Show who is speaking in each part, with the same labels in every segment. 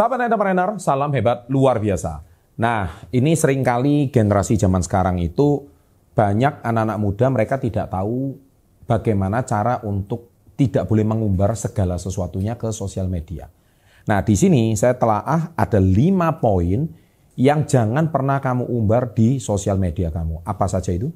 Speaker 1: Sahabat entrepreneur, salam hebat luar biasa. Nah, ini sering kali generasi zaman sekarang itu banyak anak-anak muda mereka tidak tahu bagaimana cara untuk tidak boleh mengumbar segala sesuatunya ke sosial media. Nah, di sini saya telah ada lima poin yang jangan pernah kamu umbar di sosial media kamu. Apa saja itu?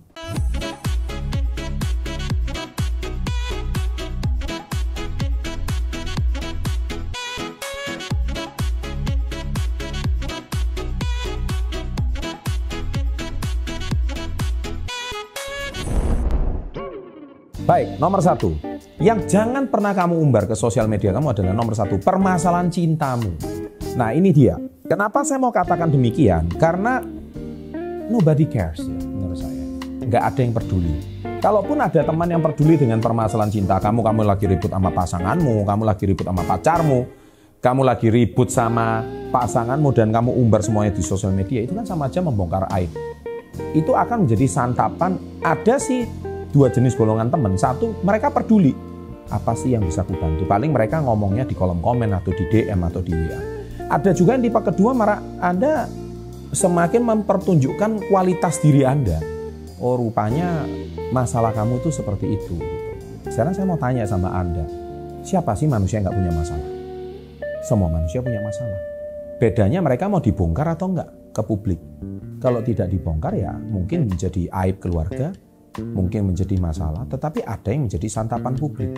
Speaker 1: Baik, nomor satu. Yang jangan pernah kamu umbar ke sosial media kamu adalah nomor satu, permasalahan cintamu. Nah ini dia. Kenapa saya mau katakan demikian? Karena nobody cares ya menurut saya. Nggak ada yang peduli. Kalaupun ada teman yang peduli dengan permasalahan cinta kamu, kamu lagi ribut sama pasanganmu, kamu lagi ribut sama pacarmu, kamu lagi ribut sama pasanganmu dan kamu umbar semuanya di sosial media, itu kan sama aja membongkar aib. Itu akan menjadi santapan. Ada sih dua jenis golongan teman. Satu, mereka peduli. Apa sih yang bisa aku bantu? Paling mereka ngomongnya di kolom komen atau di DM atau di WA. Ada juga yang tipe kedua, Anda semakin mempertunjukkan kualitas diri Anda. Oh rupanya masalah kamu itu seperti itu. Sekarang saya mau tanya sama Anda, siapa sih manusia yang nggak punya masalah? Semua manusia punya masalah. Bedanya mereka mau dibongkar atau enggak ke publik. Kalau tidak dibongkar ya mungkin menjadi aib keluarga, mungkin menjadi masalah, tetapi ada yang menjadi santapan publik.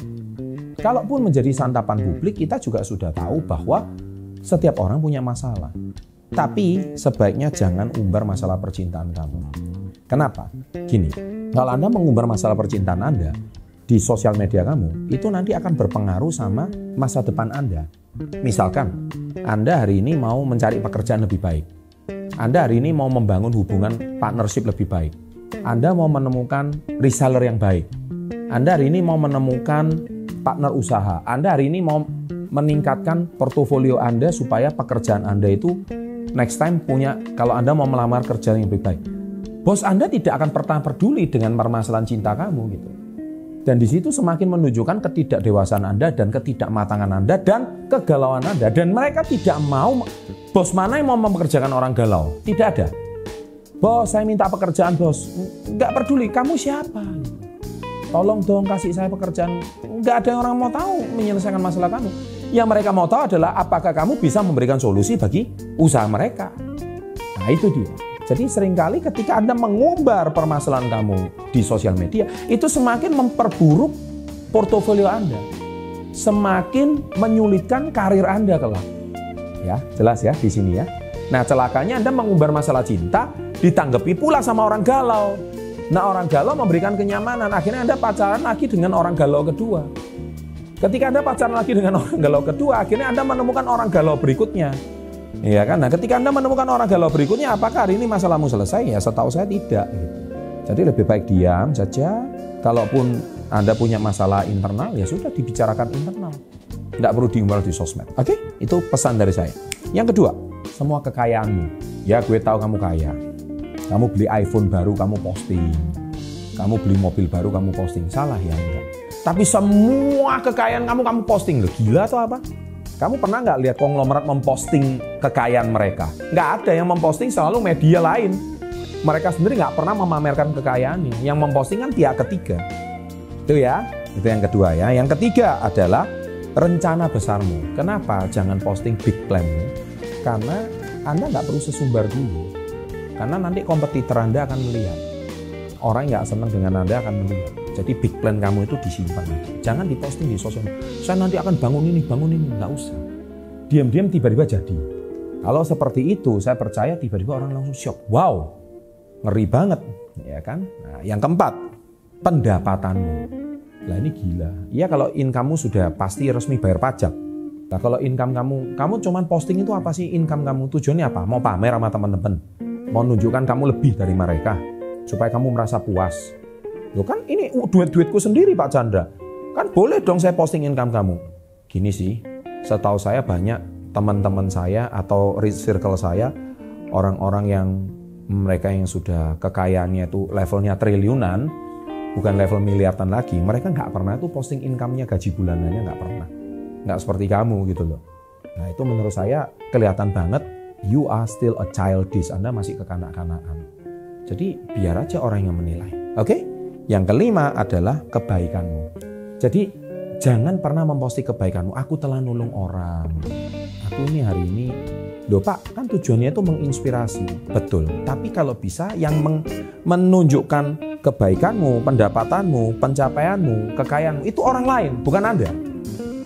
Speaker 1: Kalaupun menjadi santapan publik, kita juga sudah tahu bahwa setiap orang punya masalah. Tapi sebaiknya jangan umbar masalah percintaan kamu. Kenapa? Gini, kalau Anda mengumbar masalah percintaan Anda di sosial media kamu, itu nanti akan berpengaruh sama masa depan Anda. Misalkan, Anda hari ini mau mencari pekerjaan lebih baik. Anda hari ini mau membangun hubungan partnership lebih baik anda mau menemukan reseller yang baik. Anda hari ini mau menemukan partner usaha. Anda hari ini mau meningkatkan portofolio Anda supaya pekerjaan Anda itu next time punya kalau Anda mau melamar kerjaan yang lebih baik. Bos Anda tidak akan pernah peduli dengan permasalahan cinta kamu gitu. Dan di situ semakin menunjukkan ketidakdewasaan Anda dan ketidakmatangan Anda dan kegalauan Anda. Dan mereka tidak mau, bos mana yang mau mempekerjakan orang galau? Tidak ada. Bos, saya minta pekerjaan bos. Nggak peduli, kamu siapa? Tolong dong kasih saya pekerjaan. Nggak ada orang mau tahu menyelesaikan masalah kamu. Yang mereka mau tahu adalah apakah kamu bisa memberikan solusi bagi usaha mereka. Nah itu dia. Jadi sering kali ketika Anda mengumbar permasalahan kamu di sosial media, itu semakin memperburuk portofolio Anda. Semakin menyulitkan karir Anda kelak. Ya, jelas ya di sini ya. Nah, celakanya Anda mengumbar masalah cinta, ditanggapi pula sama orang galau. Nah orang galau memberikan kenyamanan, akhirnya Anda pacaran lagi dengan orang galau kedua. Ketika Anda pacaran lagi dengan orang galau kedua, akhirnya Anda menemukan orang galau berikutnya. Iya kan? Nah ketika Anda menemukan orang galau berikutnya, apakah hari ini masalahmu selesai? Ya setahu saya tidak. Jadi lebih baik diam saja. Kalaupun Anda punya masalah internal, ya sudah dibicarakan internal. Tidak perlu diumbar di sosmed. Oke? Itu pesan dari saya. Yang kedua, semua kekayaanmu. Ya gue tahu kamu kaya. Kamu beli iPhone baru, kamu posting. Kamu beli mobil baru, kamu posting. Salah ya enggak. Tapi semua kekayaan kamu, kamu posting. Loh, gila atau apa? Kamu pernah nggak lihat konglomerat memposting kekayaan mereka? Nggak ada yang memposting selalu media lain. Mereka sendiri nggak pernah memamerkan kekayaannya. Yang memposting kan pihak ketiga. Itu ya, itu yang kedua ya. Yang ketiga adalah rencana besarmu. Kenapa jangan posting big plan? Karena Anda nggak perlu sesumbar dulu. Karena nanti kompetitor Anda akan melihat. Orang yang senang dengan Anda akan melihat. Jadi big plan kamu itu disimpan. Jangan diposting di sosial. Saya nanti akan bangun ini, bangun ini. Nggak usah. Diam-diam tiba-tiba jadi. Kalau seperti itu, saya percaya tiba-tiba orang langsung shock. Wow, ngeri banget. ya kan? Nah, yang keempat, pendapatanmu. Lah ini gila. Iya kalau income sudah pasti resmi bayar pajak. Nah kalau income kamu, kamu cuman posting itu apa sih income kamu? Tujuannya apa? Mau pamer sama teman-teman? Mau nunjukkan kamu lebih dari mereka supaya kamu merasa puas. Loh kan ini duit-duitku sendiri Pak Chandra. Kan boleh dong saya posting income kamu. Gini sih, setahu saya banyak teman-teman saya atau circle saya orang-orang yang mereka yang sudah kekayaannya itu levelnya triliunan, bukan level miliaran lagi, mereka nggak pernah itu posting income-nya gaji bulanannya nggak pernah. Nggak seperti kamu gitu loh. Nah itu menurut saya kelihatan banget you are still a childish, Anda masih kekanak-kanakan. Jadi biar aja orang yang menilai. Oke? Yang kelima adalah kebaikanmu. Jadi jangan pernah memposting kebaikanmu. Aku telah nulung orang. Aku ini hari ini Loh Pak, kan tujuannya itu menginspirasi. Betul. Tapi kalau bisa yang menunjukkan kebaikanmu, pendapatanmu, pencapaianmu, kekayaanmu, itu orang lain, bukan Anda.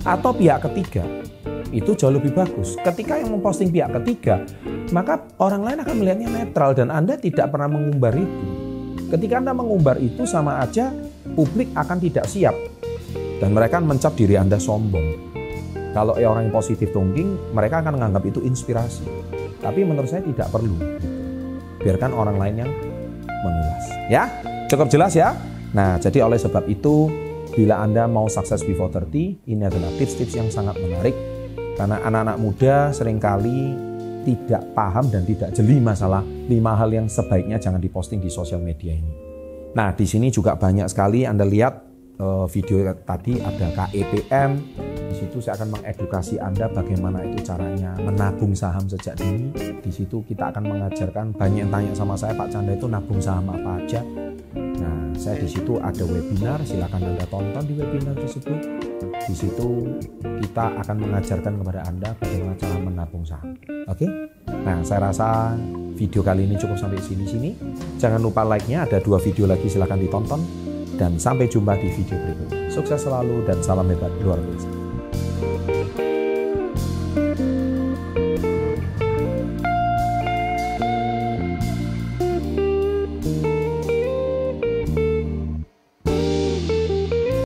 Speaker 1: Atau pihak ketiga. Itu jauh lebih bagus. Ketika yang memposting pihak ketiga, maka orang lain akan melihatnya netral dan Anda tidak pernah mengumbar itu. Ketika Anda mengumbar itu sama aja publik akan tidak siap dan mereka mencap diri Anda sombong. Kalau orang yang positif thinking, mereka akan menganggap itu inspirasi. Tapi menurut saya tidak perlu. Biarkan orang lain yang mengulas. Ya, cukup jelas ya? Nah, jadi oleh sebab itu, bila Anda mau sukses before 30, ini adalah tips-tips yang sangat menarik. Karena anak-anak muda sering kali tidak paham dan tidak jeli masalah lima hal yang sebaiknya jangan diposting di sosial media ini. Nah, di sini juga banyak sekali Anda lihat eh, video tadi ada KEPM, di situ saya akan mengedukasi Anda bagaimana itu caranya menabung saham sejak dini. Di situ kita akan mengajarkan banyak yang tanya sama saya Pak Canda itu nabung saham apa aja. Nah, saya di situ ada webinar, silakan Anda tonton di webinar tersebut. Di situ kita akan mengajarkan kepada Anda bagaimana cara menabung saham. Oke? Nah, saya rasa video kali ini cukup sampai sini-sini. Jangan lupa like-nya, ada dua video lagi silahkan ditonton. Dan sampai jumpa di video berikutnya. Sukses selalu dan salam hebat luar biasa.